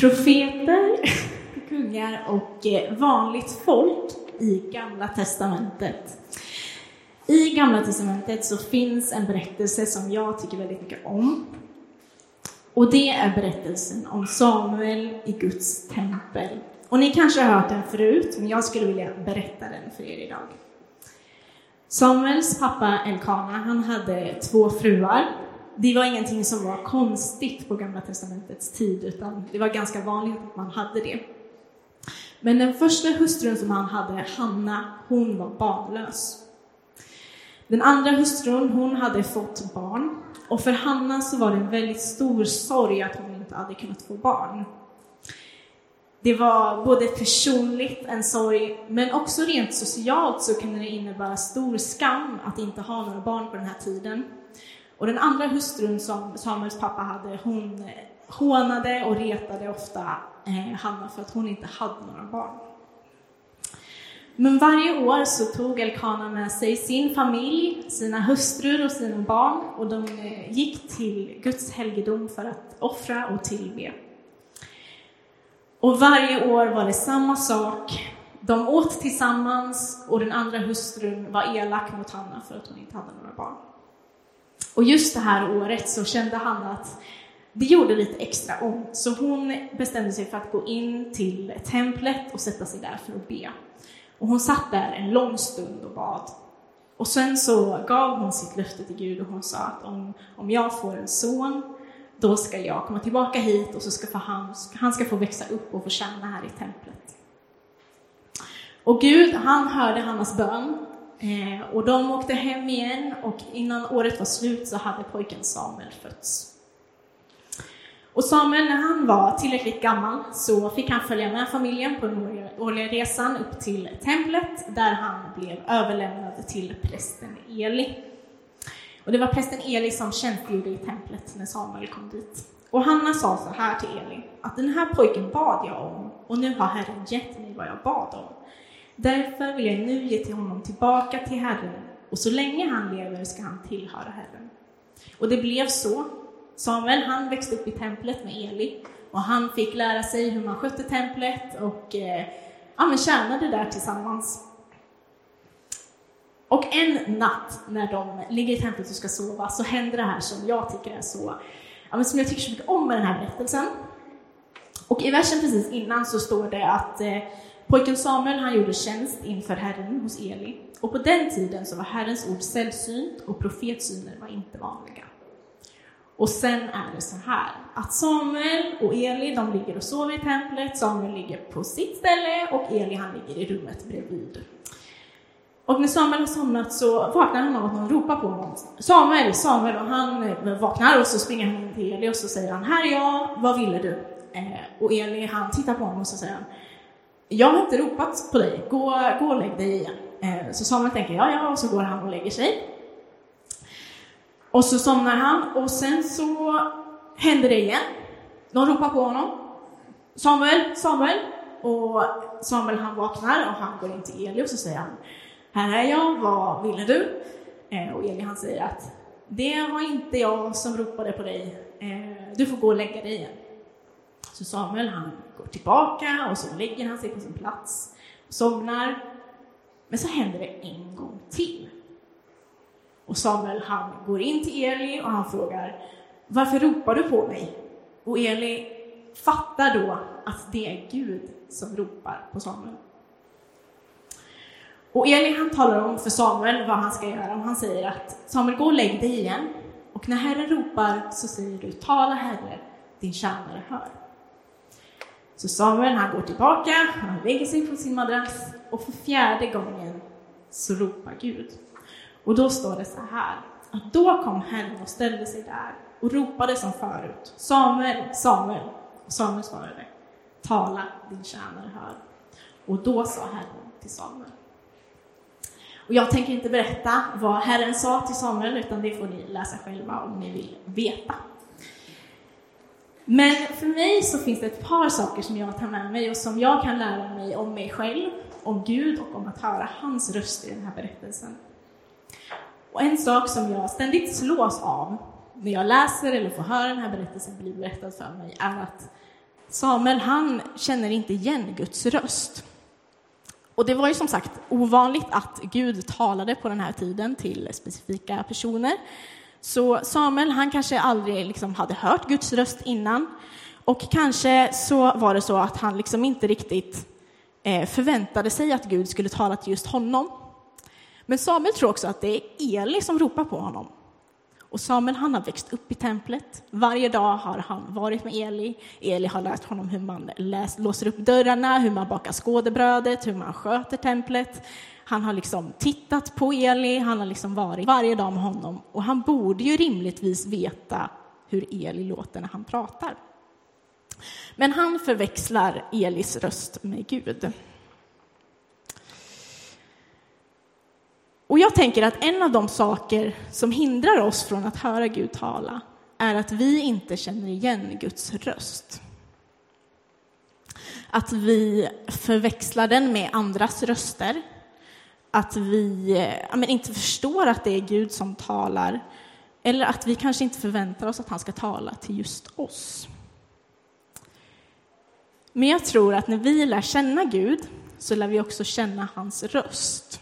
Profeter, kungar och eh, vanligt folk i Gamla Testamentet. I Gamla Testamentet så finns en berättelse som jag tycker väldigt mycket om. Och det är berättelsen om Samuel i Guds tempel. Och ni kanske har hört den förut, men jag skulle vilja berätta den för er idag. Samuels pappa Elkana, han hade två fruar. Det var ingenting som var konstigt på Gamla Testamentets tid, utan det var ganska vanligt att man hade det. Men den första hustrun som han hade, Hanna, hon var barnlös. Den andra hustrun, hon hade fått barn. Och för Hanna så var det en väldigt stor sorg att hon inte hade kunnat få barn. Det var både personligt en sorg, men också rent socialt så kunde det innebära stor skam att inte ha några barn på den här tiden. Och den andra hustrun som Samuels pappa hade, hon eh, hånade och retade ofta eh, Hanna för att hon inte hade några barn. Men varje år så tog Elkana med sig sin familj, sina hustrur och sina barn och de eh, gick till Guds helgedom för att offra och tillbe. Och varje år var det samma sak. De åt tillsammans och den andra hustrun var elak mot Hanna för att hon inte hade några barn. Och just det här året så kände han att det gjorde lite extra ont, så hon bestämde sig för att gå in till templet och sätta sig där för att be. Och hon satt där en lång stund och bad. Och sen så gav hon sitt löfte till Gud och hon sa att om, om jag får en son, då ska jag komma tillbaka hit och så ska han, han ska få växa upp och få tjäna här i templet. Och Gud, han hörde Hannas bön eh, och de åkte hem igen och innan året var slut så hade pojken Samuel fötts. Och Samuel, när han var tillräckligt gammal så fick han följa med familjen på den årliga resan upp till templet där han blev överlämnad till prästen Eli. Och det var prästen Eli som tjänstgjorde i templet när Samuel kom dit. Och Hanna sa så här till Eli, att den här pojken bad jag om och nu har Herren gett mig vad jag bad om. Därför vill jag nu ge till honom tillbaka till Herren och så länge han lever ska han tillhöra Herren. Och det blev så Samuel, han växte upp i templet med Eli och han fick lära sig hur man skötte templet och eh, ja, men tjänade där tillsammans. Och en natt när de ligger i templet och ska sova så händer det här som jag tycker är så, ja, men som jag tycker så mycket om med den här berättelsen. Och i versen precis innan så står det att eh, pojken Samuel han gjorde tjänst inför Herren hos Eli. Och på den tiden så var Herrens ord sällsynt och profetsyner var inte vanliga. Och sen är det så här att Samuel och Eli, de ligger och sover i templet. Samuel ligger på sitt ställe och Eli, han ligger i rummet bredvid. Och när Samuel har somnat så vaknar han av att någon ropar på honom. Samuel, Samuel, och han eh, vaknar och så springer han in till Eli och så säger han, här är jag, vad ville du? Eh, och Eli, han tittar på honom och så säger han, jag har inte ropat på dig, gå, gå och lägg dig igen. Eh, så Samuel tänker, ja, ja, och så går han och lägger sig. Och så somnar han och sen så händer det igen. Någon ropar på honom. Samuel, Samuel. Och Samuel han vaknar och han går in till Eli och så säger han Här är jag, vad ville du? Eh, och Eli han säger att det var inte jag som ropade på dig. Eh, du får gå och lägga dig igen. Så Samuel han går tillbaka och så lägger han sig på sin plats och somnar. Men så händer det en gång till. Och Samuel han går in till Eli och han frågar Varför ropar du på mig? Och Eli fattar då att det är Gud som ropar på Samuel. Och Eli han talar om för Samuel vad han ska göra. Och han säger att Samuel, gå och lägg dig igen. Och när Herren ropar så säger du, tala Herre, din tjänare hör. Så Samuel han går tillbaka, han lägger sig på sin madrass och för fjärde gången så ropar Gud. Och då står det så här, att då kom Herren och ställde sig där och ropade som förut, Samuel, Samuel. Och Samuel svarade, tala, din tjänare hör. Och då sa Herren till Samuel. Och jag tänker inte berätta vad Herren sa till Samuel, utan det får ni läsa själva om ni vill veta. Men för mig så finns det ett par saker som jag tar med mig och som jag kan lära mig om mig själv, om Gud och om att höra hans röst i den här berättelsen. Och en sak som jag ständigt slås av när jag läser eller får höra den här berättelsen bli berättad för mig är att Samuel, han känner inte igen Guds röst. Och det var ju som sagt ovanligt att Gud talade på den här tiden till specifika personer. Så Samuel, han kanske aldrig liksom hade hört Guds röst innan. Och kanske så var det så att han liksom inte riktigt eh, förväntade sig att Gud skulle tala till just honom. Men Samuel tror också att det är Eli som ropar på honom. Och Samuel han har växt upp i templet. Varje dag har han varit med Eli. Eli har lärt honom hur man läs, låser upp dörrarna, hur man bakar skådebrödet, hur man sköter templet. Han har liksom tittat på Eli, han har liksom varit varje dag med honom. Och han borde ju rimligtvis veta hur Eli låter när han pratar. Men han förväxlar Elis röst med Gud. Och jag tänker att en av de saker som hindrar oss från att höra Gud tala är att vi inte känner igen Guds röst. Att vi förväxlar den med andras röster. Att vi eh, ja, men inte förstår att det är Gud som talar. Eller att vi kanske inte förväntar oss att han ska tala till just oss. Men jag tror att när vi lär känna Gud så lär vi också känna hans röst.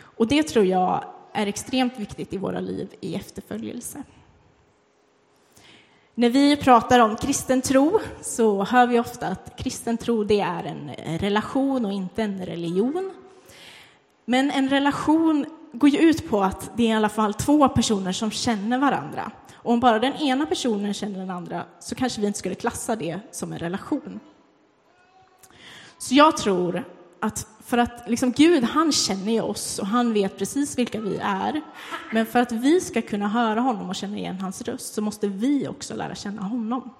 Och det tror jag är extremt viktigt i våra liv i efterföljelse. När vi pratar om kristen tro så hör vi ofta att kristen tro det är en relation och inte en religion. Men en relation går ju ut på att det är i alla fall två personer som känner varandra. Och om bara den ena personen känner den andra så kanske vi inte skulle klassa det som en relation. Så jag tror att för att liksom Gud, han känner ju oss och han vet precis vilka vi är. Men för att vi ska kunna höra honom och känna igen hans röst så måste vi också lära känna honom.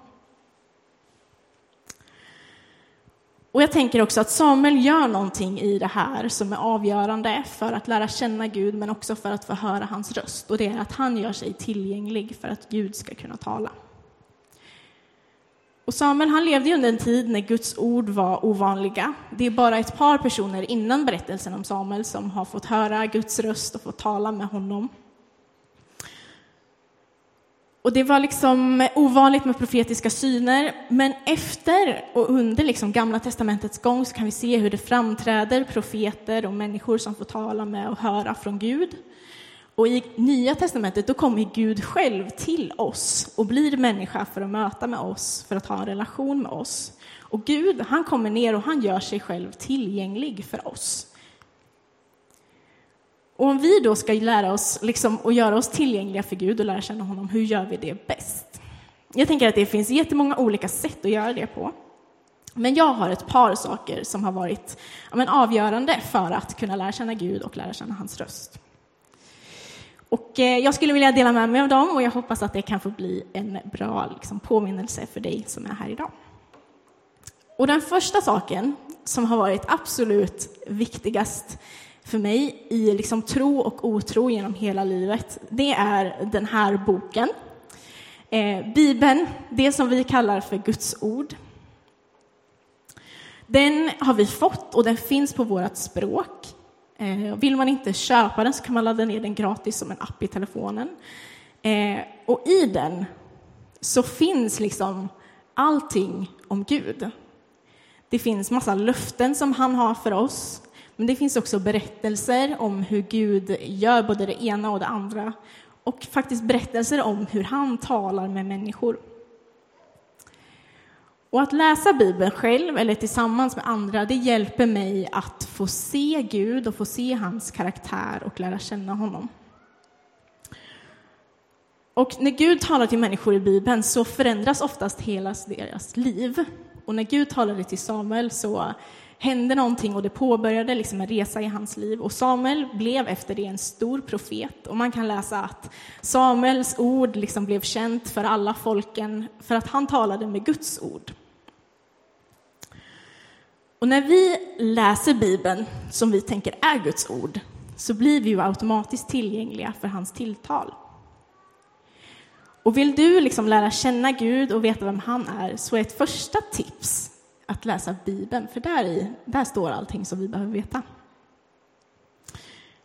Och jag tänker också att Samuel gör någonting i det här som är avgörande för att lära känna Gud men också för att få höra hans röst. Och det är att han gör sig tillgänglig för att Gud ska kunna tala. Och Samuel han levde under en tid när Guds ord var ovanliga. Det är bara ett par personer innan berättelsen om Samuel som har fått höra Guds röst och fått tala med honom. Och det var liksom ovanligt med profetiska syner, men efter och under liksom Gamla testamentets gång så kan vi se hur det framträder profeter och människor som får tala med och höra från Gud. Och i Nya testamentet då kommer Gud själv till oss och blir människa för att möta med oss, för att ha en relation med oss. Och Gud, han kommer ner och han gör sig själv tillgänglig för oss. Och om vi då ska lära oss liksom, och göra oss tillgängliga för Gud och lära känna honom, hur gör vi det bäst? Jag tänker att det finns jättemånga olika sätt att göra det på. Men jag har ett par saker som har varit ja, men, avgörande för att kunna lära känna Gud och lära känna hans röst. Och eh, jag skulle vilja dela med mig av dem och jag hoppas att det kan få bli en bra liksom, påminnelse för dig som är här idag. Och den första saken som har varit absolut viktigast för mig i liksom tro och otro genom hela livet, det är den här boken. Eh, Bibeln, det som vi kallar för Guds ord. Den har vi fått och den finns på vårt språk. Eh, vill man inte köpa den så kan man ladda ner den gratis som en app i telefonen. Eh, och i den så finns liksom allting om Gud. Det finns massa löften som han har för oss, men det finns också berättelser om hur Gud gör både det ena och det andra och faktiskt berättelser om hur han talar med människor. Och att läsa Bibeln själv eller tillsammans med andra, det hjälper mig att få se Gud och få se hans karaktär och lära känna honom. Och när Gud talar till människor i Bibeln så förändras oftast hela deras liv. Och när Gud talade till Samuel så hände någonting och det påbörjade liksom en resa i hans liv. Och Samuel blev efter det en stor profet. Och man kan läsa att Samuels ord liksom blev känt för alla folken för att han talade med Guds ord. Och när vi läser Bibeln, som vi tänker är Guds ord, så blir vi ju automatiskt tillgängliga för hans tilltal. Och vill du liksom lära känna Gud och veta vem han är, så är ett första tips att läsa Bibeln, för där, i, där står allting som vi behöver veta.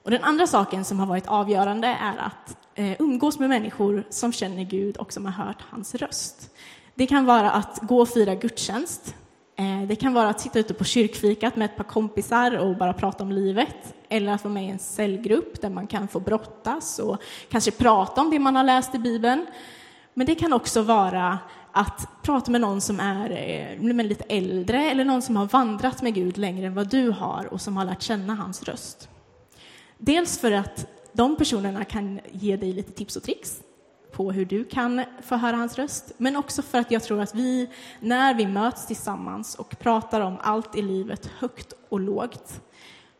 Och den andra saken som har varit avgörande är att eh, umgås med människor som känner Gud och som har hört hans röst. Det kan vara att gå och fira gudstjänst. Eh, det kan vara att sitta ute på kyrkfikat med ett par kompisar och bara prata om livet. Eller att vara med i en cellgrupp där man kan få brottas och kanske prata om det man har läst i Bibeln. Men det kan också vara att prata med någon som är eh, lite äldre eller någon som har vandrat med Gud längre än vad du har och som har lärt känna hans röst. Dels för att de personerna kan ge dig lite tips och tricks på hur du kan få höra hans röst, men också för att jag tror att vi, när vi möts tillsammans och pratar om allt i livet, högt och lågt,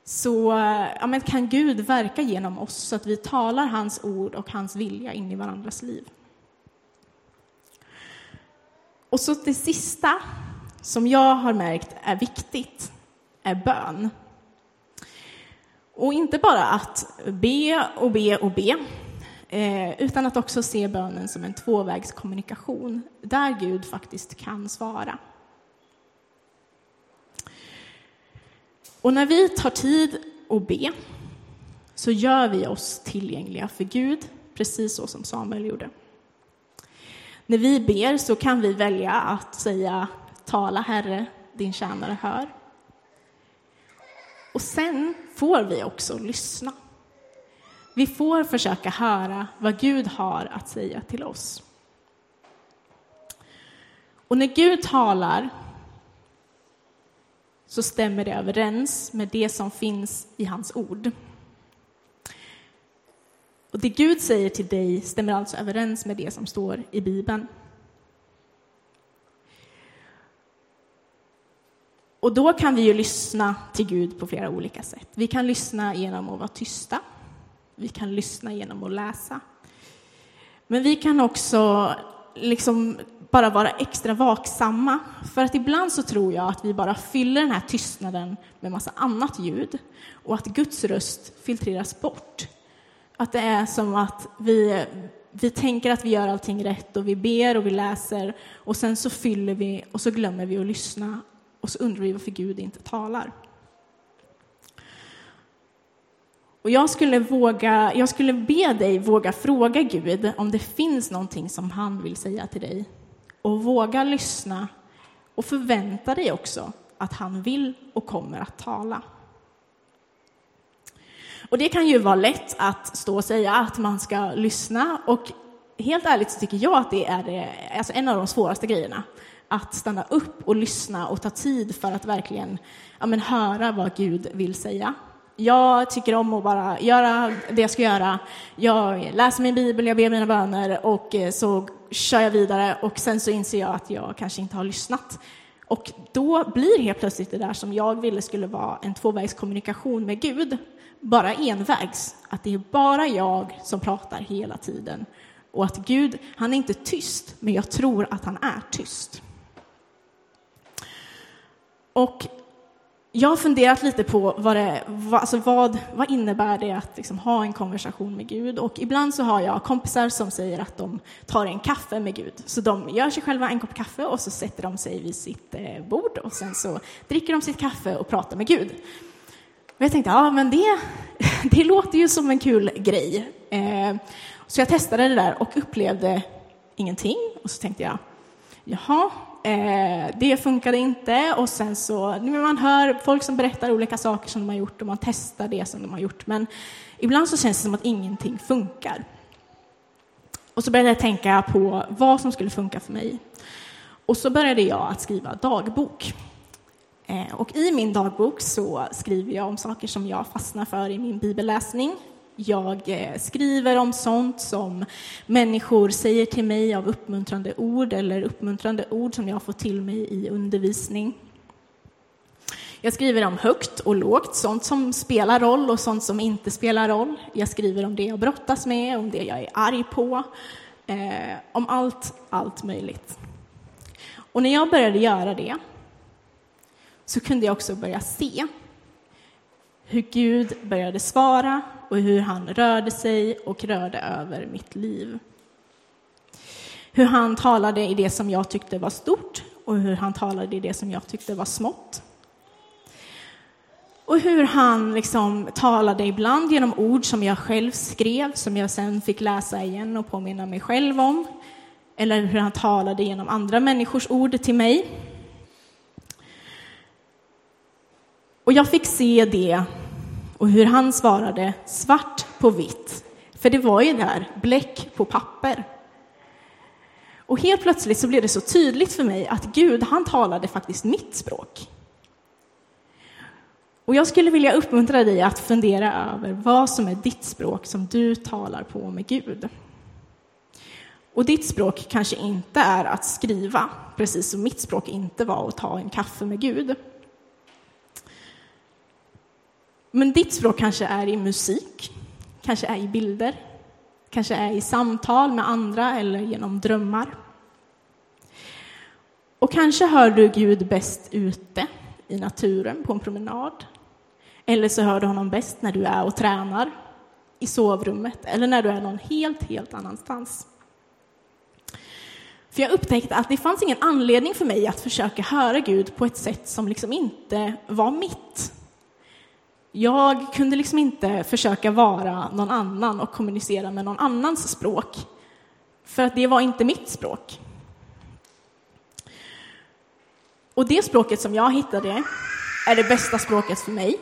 så eh, ja, kan Gud verka genom oss så att vi talar hans ord och hans vilja in i varandras liv. Och så det sista som jag har märkt är viktigt är bön. Och inte bara att be och be och be, eh, utan att också se bönen som en tvåvägskommunikation där Gud faktiskt kan svara. Och när vi tar tid att be så gör vi oss tillgängliga för Gud, precis så som Samuel gjorde. När vi ber så kan vi välja att säga Tala Herre, din tjänare hör. Och sen får vi också lyssna. Vi får försöka höra vad Gud har att säga till oss. Och när Gud talar så stämmer det överens med det som finns i hans ord. Och det Gud säger till dig stämmer alltså överens med det som står i Bibeln. Och då kan vi ju lyssna till Gud på flera olika sätt. Vi kan lyssna genom att vara tysta. Vi kan lyssna genom att läsa. Men vi kan också liksom bara vara extra vaksamma. För att ibland så tror jag att vi bara fyller den här tystnaden med massa annat ljud och att Guds röst filtreras bort. Att det är som att vi, vi tänker att vi gör allting rätt och vi ber och vi läser och sen så fyller vi och så glömmer vi att lyssna och så undrar vi varför Gud inte talar. Och jag skulle, våga, jag skulle be dig våga fråga Gud om det finns någonting som han vill säga till dig. Och våga lyssna och förvänta dig också att han vill och kommer att tala. Och det kan ju vara lätt att stå och säga att man ska lyssna och helt ärligt så tycker jag att det är alltså en av de svåraste grejerna. Att stanna upp och lyssna och ta tid för att verkligen ja, men, höra vad Gud vill säga. Jag tycker om att bara göra det jag ska göra. Jag läser min bibel, jag ber mina böner och eh, så kör jag vidare och sen så inser jag att jag kanske inte har lyssnat. Och då blir helt plötsligt det där som jag ville skulle vara en tvåvägskommunikation med Gud bara envägs. Att det är bara jag som pratar hela tiden. Och att Gud, han är inte tyst, men jag tror att han är tyst. Och jag har funderat lite på vad, det, vad, alltså vad, vad innebär det att liksom ha en konversation med Gud. Och ibland så har jag kompisar som säger att de tar en kaffe med Gud. Så de gör sig själva en kopp kaffe och så sätter de sig vid sitt eh, bord och sen så dricker de sitt kaffe och pratar med Gud. Och jag tänkte, ja men det, det låter ju som en kul grej. Eh, så jag testade det där och upplevde ingenting. Och så tänkte jag, jaha, eh, det funkade inte. Och sen så, man hör folk som berättar olika saker som de har gjort och man testar det som de har gjort. Men ibland så känns det som att ingenting funkar. Och så började jag tänka på vad som skulle funka för mig. Och så började jag att skriva dagbok. Eh, och i min dagbok så skriver jag om saker som jag fastnar för i min bibelläsning. Jag eh, skriver om sånt som människor säger till mig av uppmuntrande ord eller uppmuntrande ord som jag får till mig i undervisning. Jag skriver om högt och lågt, sånt som spelar roll och sånt som inte spelar roll. Jag skriver om det jag brottas med, om det jag är arg på, eh, om allt, allt möjligt. Och när jag började göra det så kunde jag också börja se hur Gud började svara och hur han rörde sig och rörde över mitt liv. Hur han talade i det som jag tyckte var stort och hur han talade i det som jag tyckte var smått. Och hur han liksom talade ibland genom ord som jag själv skrev, som jag sen fick läsa igen och påminna mig själv om. eller hur han talade genom andra människors ord till mig. Och jag fick se det och hur han svarade svart på vitt. För det var ju där, bläck på papper. Och helt plötsligt så blev det så tydligt för mig att Gud, han talade faktiskt mitt språk. Och jag skulle vilja uppmuntra dig att fundera över vad som är ditt språk som du talar på med Gud. Och ditt språk kanske inte är att skriva, precis som mitt språk inte var att ta en kaffe med Gud. Men ditt språk kanske är i musik, kanske är i bilder, kanske är i samtal med andra eller genom drömmar. Och kanske hör du Gud bäst ute i naturen på en promenad. Eller så hör du honom bäst när du är och tränar i sovrummet eller när du är någon helt, helt annanstans. För jag upptäckte att det fanns ingen anledning för mig att försöka höra Gud på ett sätt som liksom inte var mitt. Jag kunde liksom inte försöka vara någon annan och kommunicera med någon annans språk, för att det var inte mitt språk. Och det språket som jag hittade är det bästa språket för mig.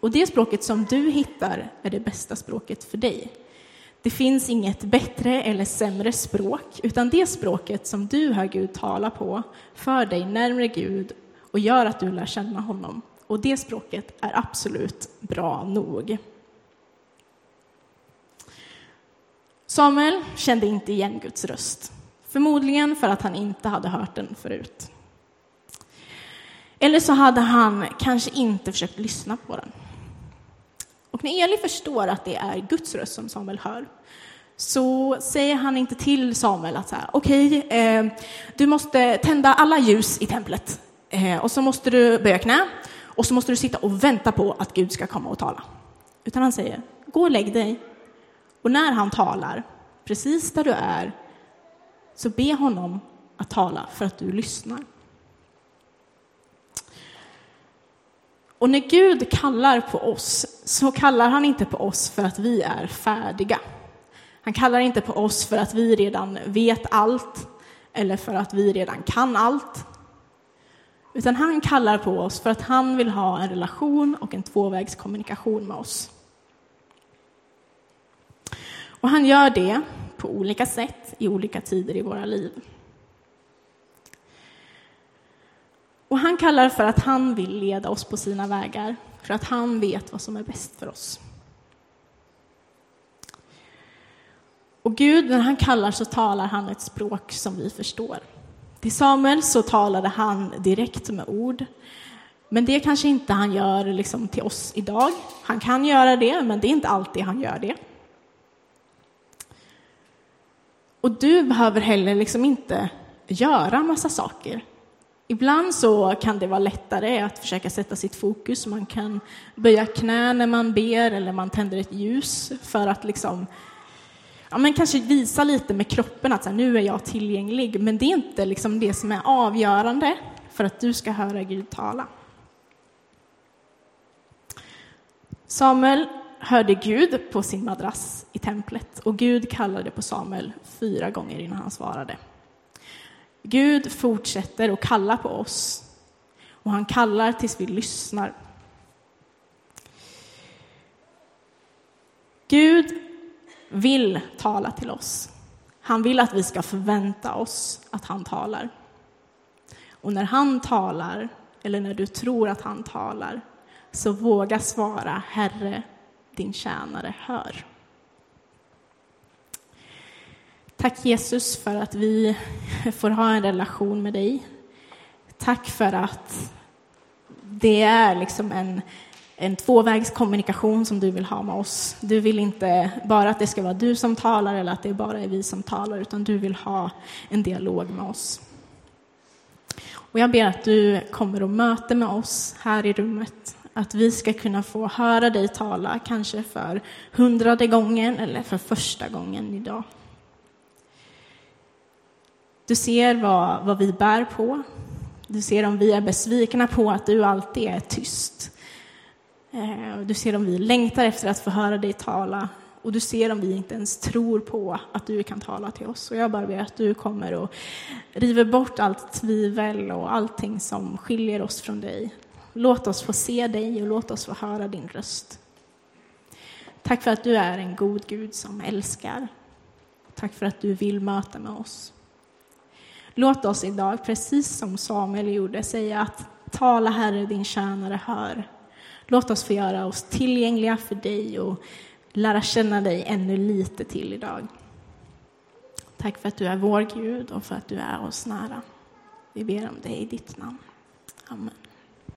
Och det språket som du hittar är det bästa språket för dig. Det finns inget bättre eller sämre språk, utan det språket som du hör Gud tala på för dig närmre Gud och gör att du lär känna honom. Och det språket är absolut bra nog. Samuel kände inte igen Guds röst, förmodligen för att han inte hade hört den förut. Eller så hade han kanske inte försökt lyssna på den. Och när Eli förstår att det är Guds röst som Samuel hör så säger han inte till Samuel att så här, okej, okay, eh, du måste tända alla ljus i templet eh, och så måste du böja knä och så måste du sitta och vänta på att Gud ska komma och tala. Utan han säger, gå och lägg dig. Och när han talar, precis där du är, så be honom att tala för att du lyssnar. Och när Gud kallar på oss så kallar han inte på oss för att vi är färdiga. Han kallar inte på oss för att vi redan vet allt eller för att vi redan kan allt. Utan han kallar på oss för att han vill ha en relation och en tvåvägskommunikation med oss. Och han gör det på olika sätt i olika tider i våra liv. Och han kallar för att han vill leda oss på sina vägar, för att han vet vad som är bäst för oss. Och Gud, när han kallar så talar han ett språk som vi förstår. Till Samuel så talade han direkt med ord. Men det kanske inte han gör liksom till oss idag. Han kan göra det, men det är inte alltid han gör det. Och du behöver heller liksom inte göra massa saker. Ibland så kan det vara lättare att försöka sätta sitt fokus. Man kan böja knä när man ber eller man tänder ett ljus för att liksom, ja, men kanske visa lite med kroppen att så här, nu är jag tillgänglig. Men det är inte liksom det som är avgörande för att du ska höra Gud tala. Samuel hörde Gud på sin madrass i templet och Gud kallade på Samuel fyra gånger innan han svarade. Gud fortsätter att kalla på oss och han kallar tills vi lyssnar. Gud vill tala till oss. Han vill att vi ska förvänta oss att han talar. Och när han talar, eller när du tror att han talar, så våga svara Herre, din tjänare hör. Tack Jesus för att vi får ha en relation med dig. Tack för att det är liksom en, en tvåvägskommunikation som du vill ha med oss. Du vill inte bara att det ska vara du som talar eller att det bara är vi som talar, utan du vill ha en dialog med oss. Och jag ber att du kommer och möter med oss här i rummet, att vi ska kunna få höra dig tala, kanske för hundrade gången eller för första gången idag. Du ser vad, vad vi bär på. Du ser om vi är besvikna på att du alltid är tyst. Eh, du ser om vi längtar efter att få höra dig tala Och du ser om vi inte ens tror på att du kan tala till oss. Och jag bara ber att du kommer och river bort allt tvivel och allting som skiljer oss från dig. Låt oss få se dig och låt oss få höra din röst. Tack för att du är en god Gud som älskar. Tack för att du vill möta med oss. Låt oss idag, precis som Samuel gjorde, säga att tala Herre, din tjänare hör. Låt oss få göra oss tillgängliga för dig och lära känna dig ännu lite till idag. Tack för att du är vår Gud och för att du är oss nära. Vi ber om det i ditt namn. Amen.